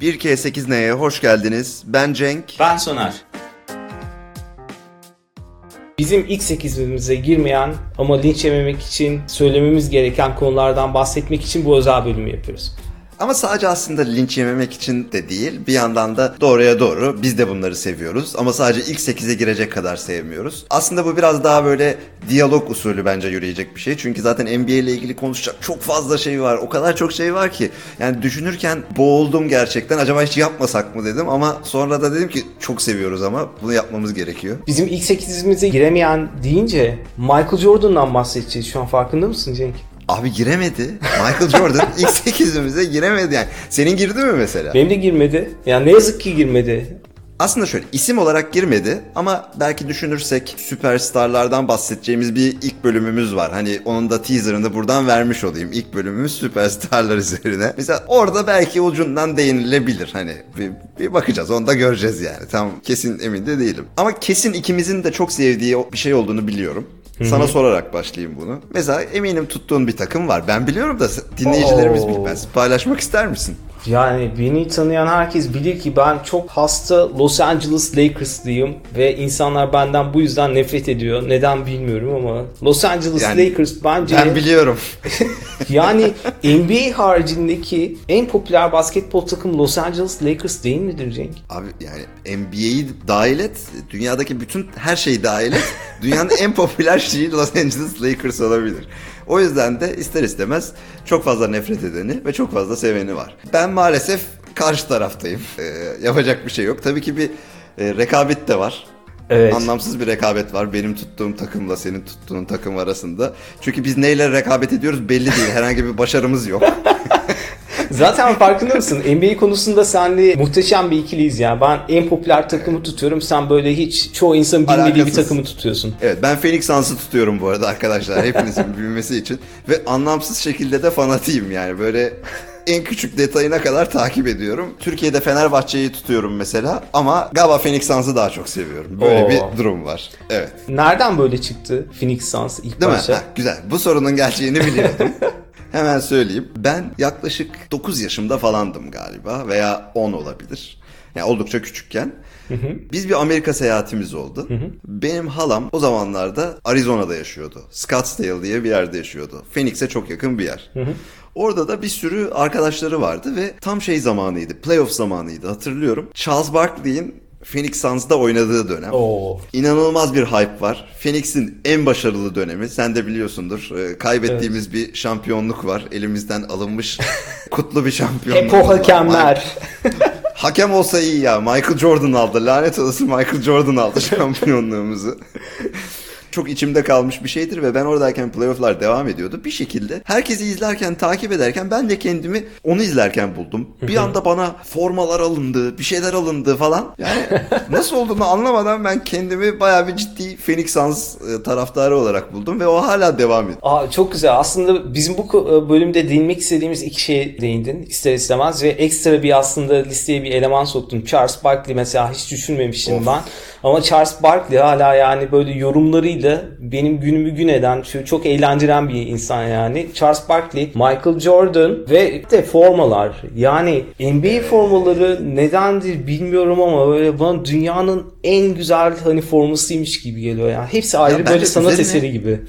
1K8N'ye hoş geldiniz. Ben Cenk. Ben Soner. Bizim ilk sekizimize girmeyen ama linç yememek için söylememiz gereken konulardan bahsetmek için bu özel bölümü yapıyoruz. Ama sadece aslında linç yememek için de değil. Bir yandan da doğruya doğru biz de bunları seviyoruz. Ama sadece ilk 8'e girecek kadar sevmiyoruz. Aslında bu biraz daha böyle diyalog usulü bence yürüyecek bir şey. Çünkü zaten NBA ile ilgili konuşacak çok fazla şey var. O kadar çok şey var ki. Yani düşünürken boğuldum gerçekten. Acaba hiç yapmasak mı dedim. Ama sonra da dedim ki çok seviyoruz ama bunu yapmamız gerekiyor. Bizim ilk sekizimize giremeyen deyince Michael Jordan'dan bahsedeceğiz. Şu an farkında mısın Cenk? Abi giremedi. Michael Jordan ilk 8'imize giremedi yani. Senin girdi mi mesela? Benim de girmedi. Yani ne yazık ki girmedi. Aslında şöyle isim olarak girmedi ama belki düşünürsek süperstarlardan bahsedeceğimiz bir ilk bölümümüz var. Hani onun da teaserını buradan vermiş olayım. İlk bölümümüz süperstarlar üzerine. Mesela orada belki ucundan değinilebilir. Hani bir, bir bakacağız onu da göreceğiz yani. Tam kesin emin de değilim. Ama kesin ikimizin de çok sevdiği bir şey olduğunu biliyorum. Sana sorarak başlayayım bunu. Mesela eminim tuttuğun bir takım var. Ben biliyorum da dinleyicilerimiz Oo. bilmez. Paylaşmak ister misin? Yani beni tanıyan herkes bilir ki ben çok hasta Los Angeles Lakers'lıyım ve insanlar benden bu yüzden nefret ediyor. Neden bilmiyorum ama Los Angeles Yani Lakers bence Ben biliyorum. yani NBA haricindeki en popüler basketbol takımı Los Angeles Lakers değil midir Cenk? Abi yani NBA'yi dahil et, dünyadaki bütün her şeyi dahil et. Dünyanın en popüler şeyi Los Angeles Lakers olabilir. O yüzden de ister istemez çok fazla nefret edeni ve çok fazla seveni var. Ben maalesef karşı taraftayım. Ee, yapacak bir şey yok. Tabii ki bir e, rekabet de var. Evet. Anlamsız bir rekabet var benim tuttuğum takımla senin tuttuğun takım arasında. Çünkü biz neyle rekabet ediyoruz belli değil. Herhangi bir başarımız yok. Zaten farkında mısın? NBA konusunda senle muhteşem bir ikiliyiz yani. Ben en popüler takımı tutuyorum. Sen böyle hiç çoğu insanın bilmediği bir takımı tutuyorsun. Evet ben Phoenix Suns'ı tutuyorum bu arada arkadaşlar hepinizin bilmesi için. Ve anlamsız şekilde de fanatiyim yani böyle en küçük detayına kadar takip ediyorum. Türkiye'de Fenerbahçe'yi tutuyorum mesela ama galiba Phoenix Suns'ı daha çok seviyorum. Böyle Oo. bir durum var. Evet. Nereden böyle çıktı Phoenix Suns ilk Değil başta? mi? Heh, güzel. Bu sorunun gerçeğini biliyordum. Hemen söyleyeyim. Ben yaklaşık 9 yaşımda falandım galiba veya 10 olabilir. Yani oldukça küçükken. Biz bir Amerika seyahatimiz oldu. Benim halam o zamanlarda Arizona'da yaşıyordu. Scottsdale diye bir yerde yaşıyordu. Phoenix'e çok yakın bir yer. Orada da bir sürü arkadaşları vardı ve tam şey zamanıydı. Playoff zamanıydı hatırlıyorum. Charles Barkley'in Phoenix Suns'da oynadığı dönem. Oo. İnanılmaz bir hype var. Phoenix'in en başarılı dönemi. Sen de biliyorsundur. Ee, kaybettiğimiz bir şampiyonluk var. Elimizden alınmış kutlu bir şampiyonluk. Hep o hakemler. Hakem olsa iyi ya. Michael Jordan aldı. Lanet olası Michael Jordan aldı şampiyonluğumuzu. Çok içimde kalmış bir şeydir ve ben oradayken playofflar devam ediyordu. Bir şekilde herkesi izlerken, takip ederken ben de kendimi onu izlerken buldum. Bir anda bana formalar alındı, bir şeyler alındı falan. Yani nasıl olduğunu anlamadan ben kendimi bayağı bir ciddi Phoenix Suns e, taraftarı olarak buldum ve o hala devam ediyor. Aa, çok güzel. Aslında bizim bu ko- bölümde değinmek istediğimiz iki şeye değindin ister istemez ve ekstra bir aslında listeye bir eleman soktun. Charles Barkley mesela hiç düşünmemiştim ben. Ama Charles Barkley hala yani böyle yorumlarıyla benim günümü gün eden, şu çok eğlendiren bir insan yani. Charles Barkley, Michael Jordan ve de formalar. Yani NBA formaları nedendir bilmiyorum ama böyle bana dünyanın en güzel hani formasıymış gibi geliyor yani. Hepsi ayrı bence böyle sanat eseri gibi.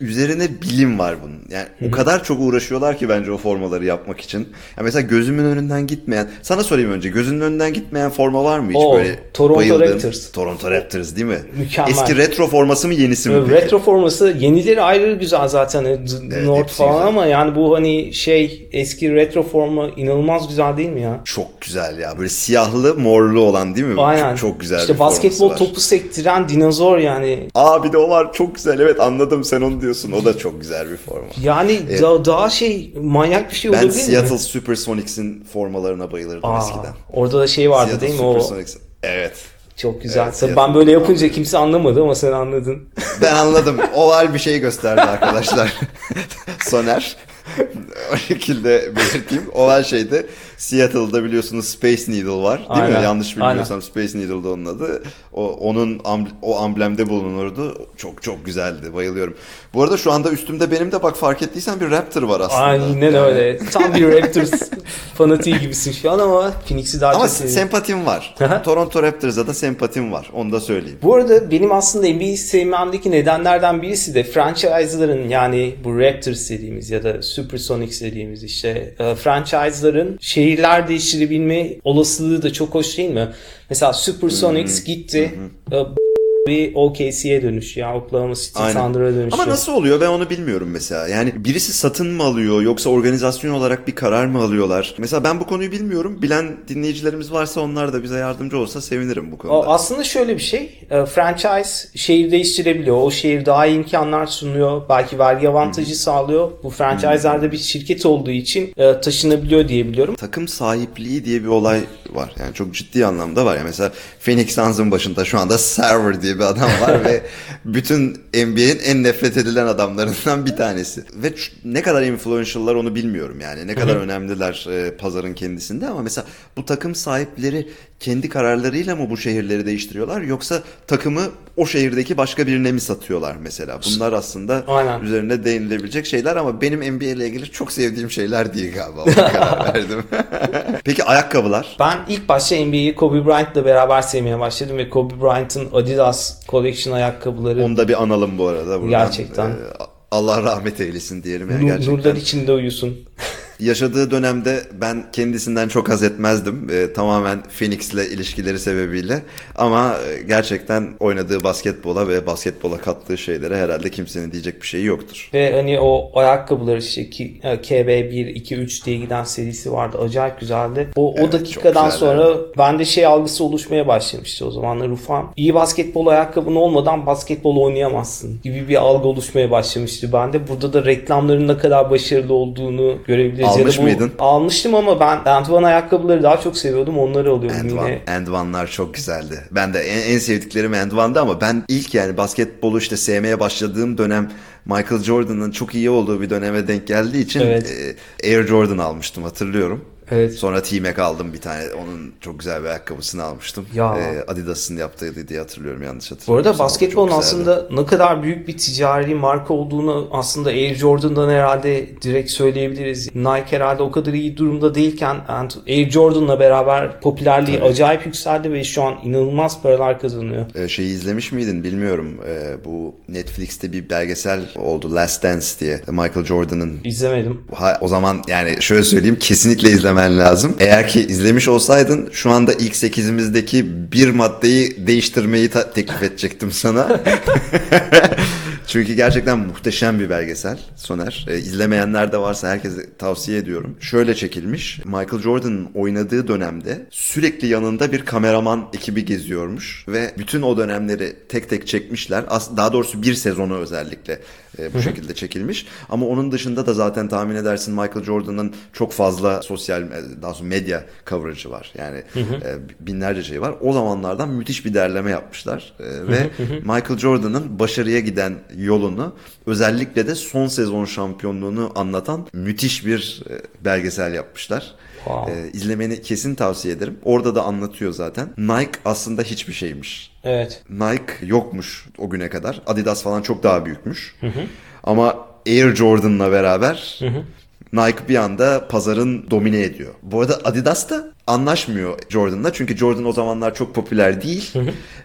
Üzerine bilim var bunun. Yani o kadar çok uğraşıyorlar ki bence o formaları yapmak için. Ya mesela gözümün önünden gitmeyen, sana sorayım önce gözünün önünden gitmeyen forma var mı hiç Oo, böyle Toronto bayıldığın? Raptors. Toronto Raptors değil mi? Mükemmel. Eski retro forması mı yenisi mi Böyle peki? Retro forması yenileri ayrı güzel zaten hani D- North falan güzel. ama yani bu hani şey eski retro forma inanılmaz güzel değil mi ya? Çok güzel ya. Böyle siyahlı morlu olan değil mi? Aynen. Çok, çok güzel İşte basketbol topu sektiren dinozor yani. Aa bir de o var çok güzel evet anladım sen onu diyorsun. O da çok güzel bir forma. Yani da- daha şey manyak bir şey Ben olabilir mi? Seattle Supersonics'in formalarına bayılırdım Aa, eskiden. orada da şey vardı Seattle değil mi o? Supersonics. Evet. Çok güzel. Evet, Tabii ben böyle yapınca kimse anlamadı ama sen anladın. Ben anladım. Oval bir şey gösterdi arkadaşlar. Soner. o şekilde belirteyim. Olan şeyde Seattle'da biliyorsunuz Space Needle var. Değil Aynen. mi? Yanlış bilmiyorsam Aynen. Space Needle'da onun adı. O, onun o amblemde bulunurdu. Çok çok güzeldi. Bayılıyorum. Bu arada şu anda üstümde benim de bak fark ettiysen bir Raptor var aslında. Aynen Yani- öyle. Tam bir Raptors fanatiği gibisin şu an ama Phoenix'i daha Ama çok seviyorum. sempatim var. Toronto Raptors'a da sempatim var. Onu da söyleyeyim. Bu arada benim aslında NBA'yi sevmemdeki nedenlerden birisi de franchise'ların yani bu Raptors dediğimiz ya da Supersonics dediğimiz işte e, franchise'ların şehirler değiştirebilme olasılığı da çok hoş değil mi? Mesela Supersonics gitti e, bir OKC'ye dönüşüyor. Oklahoma City Aynen. Thunder'a dönüşüyor. Ama nasıl oluyor ben onu bilmiyorum mesela. Yani birisi satın mı alıyor yoksa organizasyon olarak bir karar mı alıyorlar? Mesela ben bu konuyu bilmiyorum. Bilen dinleyicilerimiz varsa onlar da bize yardımcı olsa sevinirim bu O konuda. aslında şöyle bir şey. e, Franchise şehir değiştirebiliyor. O şehir daha iyi imkanlar sunuyor. Belki vergi avantajı sağlıyor. Bu franchise'larda bir şirket olduğu için e, taşınabiliyor diyebiliyorum. Takım sahipliği diye bir olay var. Yani çok ciddi anlamda var. Yani mesela Phoenix Suns'ın başında şu anda Server diye bir adam var ve bütün NBA'in en nefret edilen adamlarından bir tanesi. Ve ne kadar influential'lar onu bilmiyorum yani. Ne kadar önemliler e, pazarın kendisinde ama mesela bu takım sahipleri kendi kararlarıyla mı bu şehirleri değiştiriyorlar yoksa takımı o şehirdeki başka birine mi satıyorlar mesela? Bunlar aslında Aynen. üzerine değinilebilecek şeyler ama benim NBA ile ilgili çok sevdiğim şeyler değil galiba. Ona karar verdim. Peki ayakkabılar? Ben ilk başta NBA'yi Kobe Bryant'la beraber sevmeye başladım ve Kobe Bryant'ın Adidas Collection ayakkabıları Onu da bir analım bu arada. Buradan. Gerçekten. Ee, Allah rahmet eylesin diyelim. Yani nur- gerçekten. nurlar içinde uyusun. Yaşadığı dönemde ben kendisinden çok haz etmezdim. Ee, tamamen Phoenix'le ilişkileri sebebiyle. Ama e, gerçekten oynadığı basketbola ve basketbola kattığı şeylere herhalde kimsenin diyecek bir şeyi yoktur. Ve hani o ayakkabılar işte ki, e, KB1, 2, 3 diye giden serisi vardı. Acayip güzeldi. O, o Evet, dakikadan sonra bende şey algısı oluşmaya başlamıştı o zamanlar Ufam. İyi basketbol ayakkabın olmadan basketbol oynayamazsın gibi bir algı oluşmaya başlamıştı bende. Burada da reklamların ne kadar başarılı olduğunu görebiliriz. Almış ya da bu, mıydın? Almıştım ama ben Antoine ayakkabıları daha çok seviyordum. Onları alıyordum And yine. One. One'lar çok güzeldi. Ben de en, en sevdiklerim And One'dı ama ben ilk yani basketbolu işte sevmeye başladığım dönem Michael Jordan'ın çok iyi olduğu bir döneme denk geldiği için Evet. e, Air Jordan almıştım hatırlıyorum. Evet. Sonra T-Mac aldım bir tane. Onun çok güzel bir ayakkabısını almıştım. Ya. E, Adidas'ın yaptığıydı diye hatırlıyorum yanlış Bu hatırlamıyorsam. arada Ama basketbolun aslında ne kadar büyük bir ticari marka olduğunu aslında Air Jordan'dan herhalde direkt söyleyebiliriz. Nike herhalde o kadar iyi durumda değilken Air Jordan'la beraber popülerliği acayip yükseldi ve şu an inanılmaz paralar kazanıyor. E, şeyi izlemiş miydin bilmiyorum. E, bu Netflix'te bir belgesel oldu Last Dance diye. Michael Jordan'ın İzlemedim. Ha, o zaman yani şöyle söyleyeyim kesinlikle izlemen lazım. Eğer ki izlemiş olsaydın şu anda ilk 8'imizdeki bir maddeyi değiştirmeyi teklif edecektim sana. Çünkü gerçekten muhteşem bir belgesel Soner. E, izlemeyenler de varsa herkese tavsiye ediyorum. Şöyle çekilmiş. Michael Jordan'ın oynadığı dönemde sürekli yanında bir kameraman ekibi geziyormuş ve bütün o dönemleri tek tek çekmişler. As- daha doğrusu bir sezonu özellikle e, bu şekilde çekilmiş. Ama onun dışında da zaten tahmin edersin Michael Jordan'ın çok fazla sosyal daha sonra medya coverage'ı var. Yani e, binlerce şey var. O zamanlardan müthiş bir derleme yapmışlar. E, ve Michael Jordan'ın başarıya giden yolunu özellikle de son sezon şampiyonluğunu anlatan müthiş bir e, belgesel yapmışlar. Wow. E, izlemeni kesin tavsiye ederim. Orada da anlatıyor zaten. Nike aslında hiçbir şeymiş. Evet. Nike yokmuş o güne kadar. Adidas falan çok daha büyükmüş. Ama Air Jordan'la beraber Nike bir anda pazarın domine ediyor. Bu arada Adidas da anlaşmıyor Jordan'la. Çünkü Jordan o zamanlar çok popüler değil.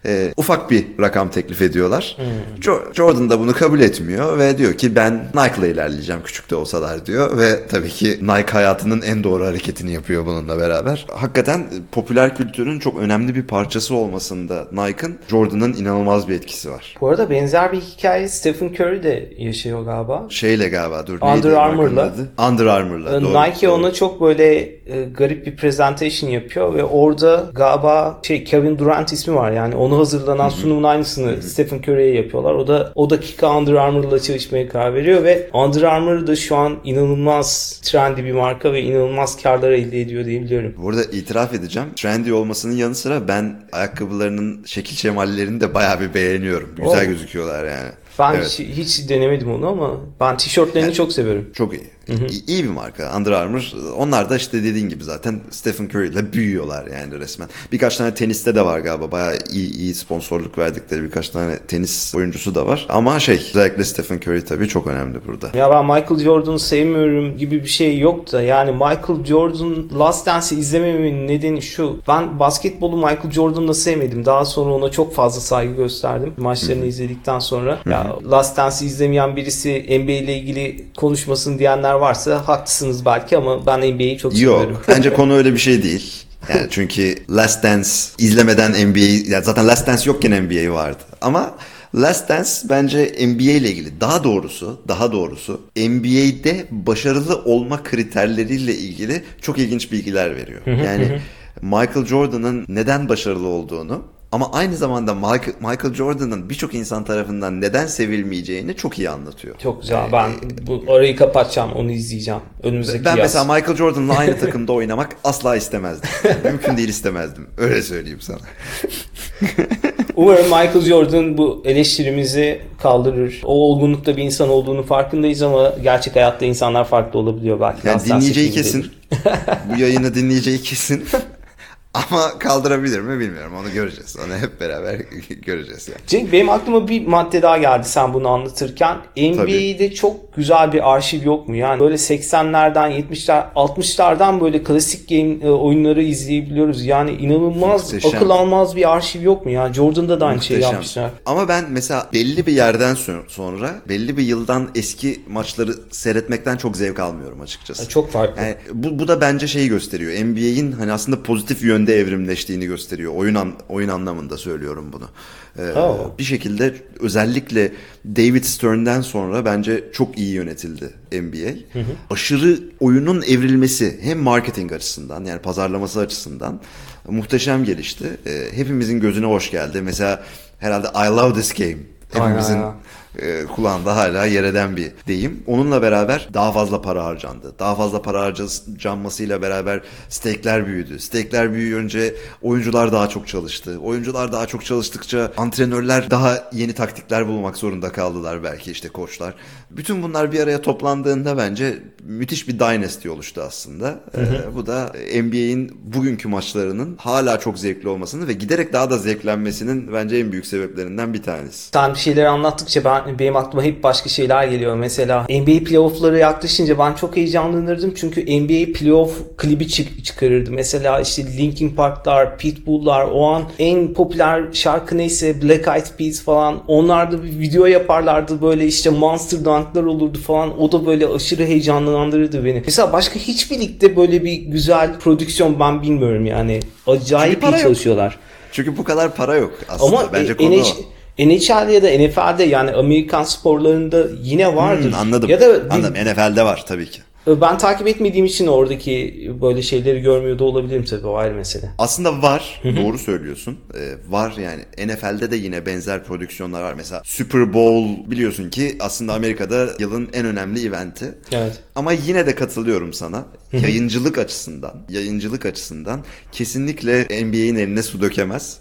Ee, ufak bir rakam teklif ediyorlar. Jo- Jordan da bunu kabul etmiyor ve diyor ki ben Nike'la ilerleyeceğim küçük de olsalar diyor. Ve tabii ki Nike hayatının en doğru hareketini yapıyor bununla beraber. Hakikaten popüler kültürün çok önemli bir parçası olmasında Nike'ın Jordan'ın inanılmaz bir etkisi var. Bu arada benzer bir hikaye Stephen Curry de yaşıyor galiba. Şeyle galiba dur Under Armour'la. adı? Under Armour'la. Ee, doğru, Nike doğru. ona çok böyle e, garip bir presentation yapıyor ve orada galiba şey Kevin Durant ismi var yani onu hazırlanan sunumun aynısını Stephen Curry'e yapıyorlar. O da o dakika Under Armour'la çalışmaya karar veriyor ve Under Armour da şu an inanılmaz trendy bir marka ve inanılmaz karlar elde ediyor diyebiliyorum. Burada itiraf edeceğim. Trendy olmasının yanı sıra ben ayakkabılarının şekil şemallerini de bayağı bir beğeniyorum. Güzel Oh. gözüküyorlar yani. Ben Evet. hiç, hiç denemedim onu ama ben tişörtlerini çok seviyorum. Çok iyi. İ- iyi bir marka Under Armour. Onlar da işte dediğin gibi zaten Stephen Curry ile büyüyorlar yani resmen. Birkaç tane teniste de var galiba. Bayağı iyi, iyi sponsorluk verdikleri birkaç tane tenis oyuncusu da var. Ama şey özellikle Stephen Curry tabii çok önemli burada. Ya ben Michael Jordan'ı sevmiyorum gibi bir şey yok da yani Michael Jordan Last Dance'i izlemememin nedeni şu. Ben basketbolu Michael Jordan'da sevmedim. Daha sonra ona çok fazla saygı gösterdim. Maçlarını izledikten sonra. Ya Last Dance'i izlemeyen birisi NBA ile ilgili konuşmasın diyenler varsa haklısınız belki ama ben NBA'yi çok seviyorum. Yok. Bence konu öyle bir şey değil. Yani çünkü Last Dance izlemeden NBA, ya zaten Last Dance yokken NBA vardı. Ama Last Dance bence NBA ile ilgili daha doğrusu, daha doğrusu NBA'de başarılı olma kriterleriyle ilgili çok ilginç bilgiler veriyor. Yani Michael Jordan'ın neden başarılı olduğunu ama aynı zamanda Michael, Michael Jordan'ın birçok insan tarafından neden sevilmeyeceğini çok iyi anlatıyor. Çok güzel. Ben bu arayı kapatacağım. Onu izleyeceğim. Önümüzdeki Ben yaz. mesela Michael Jordan'la aynı takımda oynamak asla istemezdim. Mümkün değil istemezdim. Öyle söyleyeyim sana. Umarım Michael Jordan bu eleştirimizi kaldırır. O olgunlukta bir insan olduğunu farkındayız ama gerçek hayatta insanlar farklı olabiliyor belki. Yani dinleyeceği kesin. Bu yayını dinleyeceği kesin. Ama kaldırabilir mi bilmiyorum. Onu göreceğiz. Onu hep beraber göreceğiz yani. Cenk benim aklıma bir madde daha geldi sen bunu anlatırken. NBA'de çok güzel bir arşiv yok mu? Yani böyle 80'lerden 70'ler 60'lardan böyle klasik game e, oyunları izleyebiliyoruz. Yani inanılmaz Muhteşem. akıl almaz bir arşiv yok mu ya? Jordan'da da aynı Muhteşem. yapmışlar. Ama ben mesela belli bir yerden so- sonra belli bir yıldan eski maçları seyretmekten çok zevk almıyorum açıkçası. Çok farklı. Yani bu, bu da bence şeyi gösteriyor. NBA'in hani aslında pozitif yönde evrimleştiğini gösteriyor. Oyun an, oyun anlamında söylüyorum bunu. Ee, Oh. Bir şekilde özellikle David Stern'den sonra bence çok iyi yönetildi NBA. Aşırı oyunun evrilmesi hem marketing açısından yani pazarlaması açısından muhteşem gelişti. Ee, hepimizin gözüne hoş geldi. Mesela herhalde I love this game. Aynen, Hepimizin aynen. E, kulağında hala yer eden bir deyim. Onunla beraber daha fazla para harcandı. Daha fazla para harcanmasıyla beraber stekler büyüdü. Stekler büyüyünce oyuncular daha çok çalıştı. Oyuncular daha çok çalıştıkça antrenörler daha yeni taktikler bulmak zorunda kaldılar belki işte koçlar. Bütün bunlar bir araya toplandığında bence müthiş bir dynasty oluştu aslında. E, bu da NBA'in bugünkü maçlarının hala çok zevkli olmasını ve giderek daha da zevklenmesinin bence en büyük sebeplerinden bir tanesi. Sen bir şeyleri anlattıkça ben benim aklıma hep başka şeyler geliyor. Mesela NBA playoff'ları yaklaşınca ben çok heyecanlanırdım. Çünkü NBA playoff klibi çık- çıkarırdı. Mesela işte Linkin Park'lar, Pitbull'lar o an en popüler şarkı neyse Black Eyed Peas falan onlar da bir video yaparlardı. Böyle işte Monster Dunk'lar olurdu falan. O da böyle aşırı heyecanlandırırdı beni. Mesela başka hiçbir ligde böyle bir güzel prodüksiyon ben bilmiyorum yani. Acayip iyi yok. çalışıyorlar. Çünkü bu kadar para yok aslında. Ama Bence e, konu NH NHL ya da NFL'de yani Amerikan sporlarında yine vardır. Hmm, anladım. Ya da anladım. NFL'de var tabii ki. ben takip etmediğim için oradaki böyle şeyleri görmüyor da olabilirim tabii o ayrı mesele. Aslında var. Doğru söylüyorsun. Ee, var yani. NFL'de de yine benzer prodüksiyonlar var. Mesela Super Bowl biliyorsun ki aslında Amerika'da yılın en önemli eventi. Evet. Ama yine de katılıyorum sana. Yayıncılık açısından, yayıncılık açısından kesinlikle NBA'in eline su dökemez.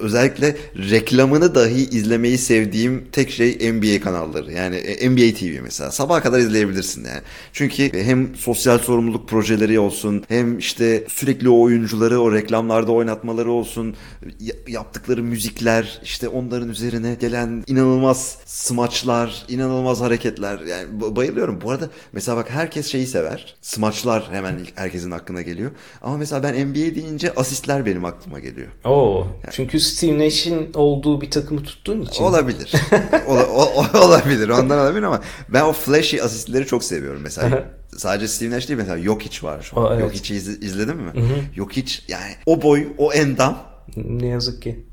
Özellikle reklamını dahi izlemeyi sevdiğim tek şey NBA kanalları. Yani e, NBA TV mesela. Sabaha kadar izleyebilirsin yani. Çünkü hem sosyal sorumluluk projeleri olsun, hem işte sürekli o oyuncuları o reklamlarda oynatmaları olsun, ya- yaptıkları müzikler, işte onların üzerine gelen inanılmaz smaçlar, inanılmaz hareketler. Yani ba- bayılıyorum. Bu arada mesela bak herkes şeyi sever. Smaçlar hemen ilk herkesin aklına geliyor. Ama mesela ben NBA deyince asistler benim aklıma geliyor. Oo. Çünkü Steve Nash'in olduğu bir takımı tuttuğun için. Olabilir. Ola- o- olabilir. Ondan olabilir ama ben o flashy asistleri çok seviyorum mesela. Sadece Steve Nash değil mesela Jokic var şu an. Aa, evet. Jokic'i iz- izledin mi? Jokic yani o boy, o endam Ne yazık ki.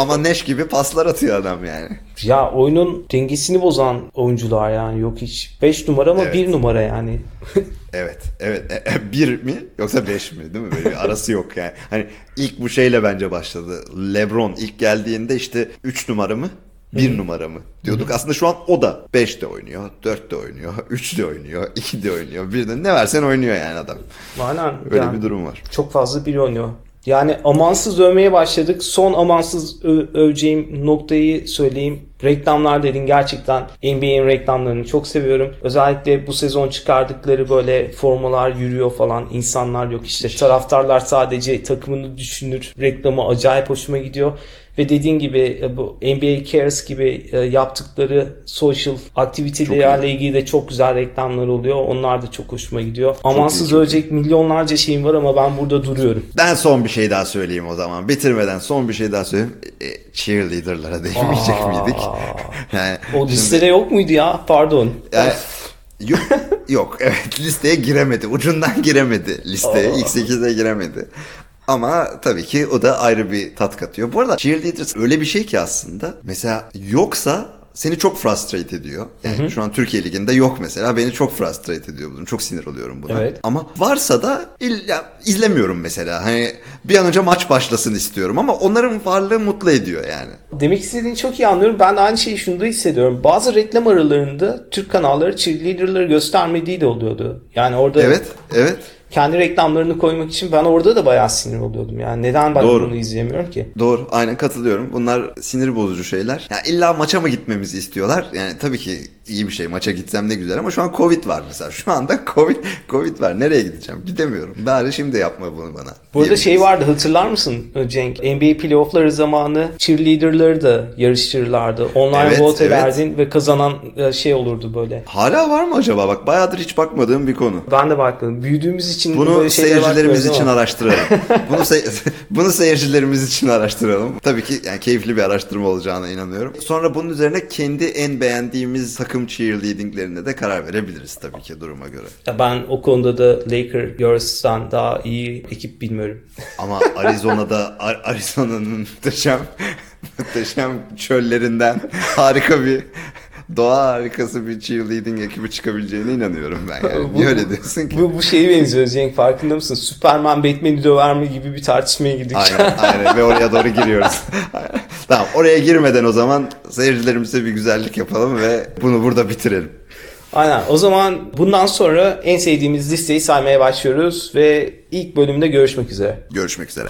Ama Nash gibi paslar atıyor adam yani. Ya oyunun dengesini bozan oyuncular yani yok hiç. 5 numara ama Evet. 1 numara yani. Evet, evet. E, e, bir mi yoksa beş mi değil mi? Böyle bir arası yok yani. Hani ilk bu şeyle bence başladı. LeBron ilk geldiğinde işte 3 numara mı? 1 numara mı diyorduk. Aslında şu an o da 5 de oynuyor, 4 de oynuyor, 3 de oynuyor, 2 de oynuyor. Bir de ne versen oynuyor yani adam. Aynen. Öyle yani bir durum var. Çok fazla biri oynuyor. Yani amansız övmeye başladık. Son amansız ö- öveceğim noktayı söyleyeyim. Reklamlar dedin gerçekten NBA'in reklamlarını çok seviyorum. Özellikle bu sezon çıkardıkları böyle formalar yürüyor falan insanlar yok işte taraftarlar sadece takımını düşünür. Reklamı acayip hoşuma gidiyor. Ve dediğin gibi e, bu NBA Cares gibi e, yaptıkları social aktivitelerle ilgili de çok güzel reklamlar oluyor. Onlar da çok hoşuma gidiyor. Amansız çok ölecek milyonlarca şeyim var ama ben burada duruyorum. Ben son bir şey daha söyleyeyim o zaman. Bitirmeden son bir şey daha söyleyeyim. E, cheerleader'lara değinmeyecek miydik? Yani O şimdi- listede yok muydu ya? Pardon. Yani, yok, yok evet listeye giremedi. Ucundan giremedi listeye. Aa. İlk 8'e giremedi. Ama tabii ki o da ayrı bir tat katıyor. Bu arada cheerleaders öyle bir şey ki aslında. Mesela yoksa seni çok frustrate ediyor. Yani şu an Türkiye Ligi'nde yok mesela. Beni çok frustrate ediyor bunun. Çok sinir oluyorum buna. Evet. Ama varsa da il- ya, izlemiyorum mesela. Hani bir an önce maç başlasın istiyorum ama onların varlığı mutlu ediyor yani. Demek istediğini çok iyi anlıyorum. Ben de aynı şeyi şunda hissediyorum. Bazı reklam aralarında Türk kanalları cheerleader'ları göstermediği de oluyordu. Yani orada Evet, evet. Kendi reklamlarını koymak için ben orada da bayağı sinir oluyordum. Yani neden ben Doğru. bunu izleyemiyorum ki? Doğru aynen katılıyorum. Bunlar sinir bozucu şeyler. Ya illa maça mı gitmemizi istiyorlar? Yani tabii ki iyi bir şey maça gitsem ne güzel ama şu an Covid var mesela. Şu anda Covid Covid var. Nereye gideceğim? Gidemiyorum. Bari şimdi yapma bunu bana. Burada şey vardı hatırlar mısın Cenk? NBA playoffları zamanı cheerleader'ları da yarıştırırlardı. Online Evet, vote evet. ederdin ve kazanan e, şey olurdu böyle. Hala var mı acaba? Bak bayağıdır hiç bakmadığım bir konu. Ben de baktım. Büyüdüğümüz için Bunu böyle seyircilerimiz için araştıralım. bunu se- bunu seyircilerimiz için araştıralım. Tabii ki yani keyifli bir araştırma olacağına inanıyorum. Sonra bunun üzerine kendi en beğendiğimiz takım cheerleadinglerine de karar verebiliriz tabii ki duruma göre. Ya Ben o konuda da Lakers'tan daha iyi ekip bilmiyorum. Ama Arizona'da Ar- Arizona'nın muhteşem muhteşem çöllerinden harika bir doğa harikası bir cheerleading ekibi çıkabileceğine inanıyorum ben yani. Niye öyle diyorsun ki? Bu, bu şeye benziyor Cenk farkında mısın? Superman Batman'i döver mi gibi bir tartışmaya girdik. Aynen aynen ve oraya doğru giriyoruz. Tamam oraya girmeden o zaman seyircilerimize bir güzellik yapalım ve bunu burada bitirelim. Aynen. O zaman bundan sonra en sevdiğimiz listeyi saymaya başlıyoruz ve ilk bölümde görüşmek üzere. Görüşmek üzere.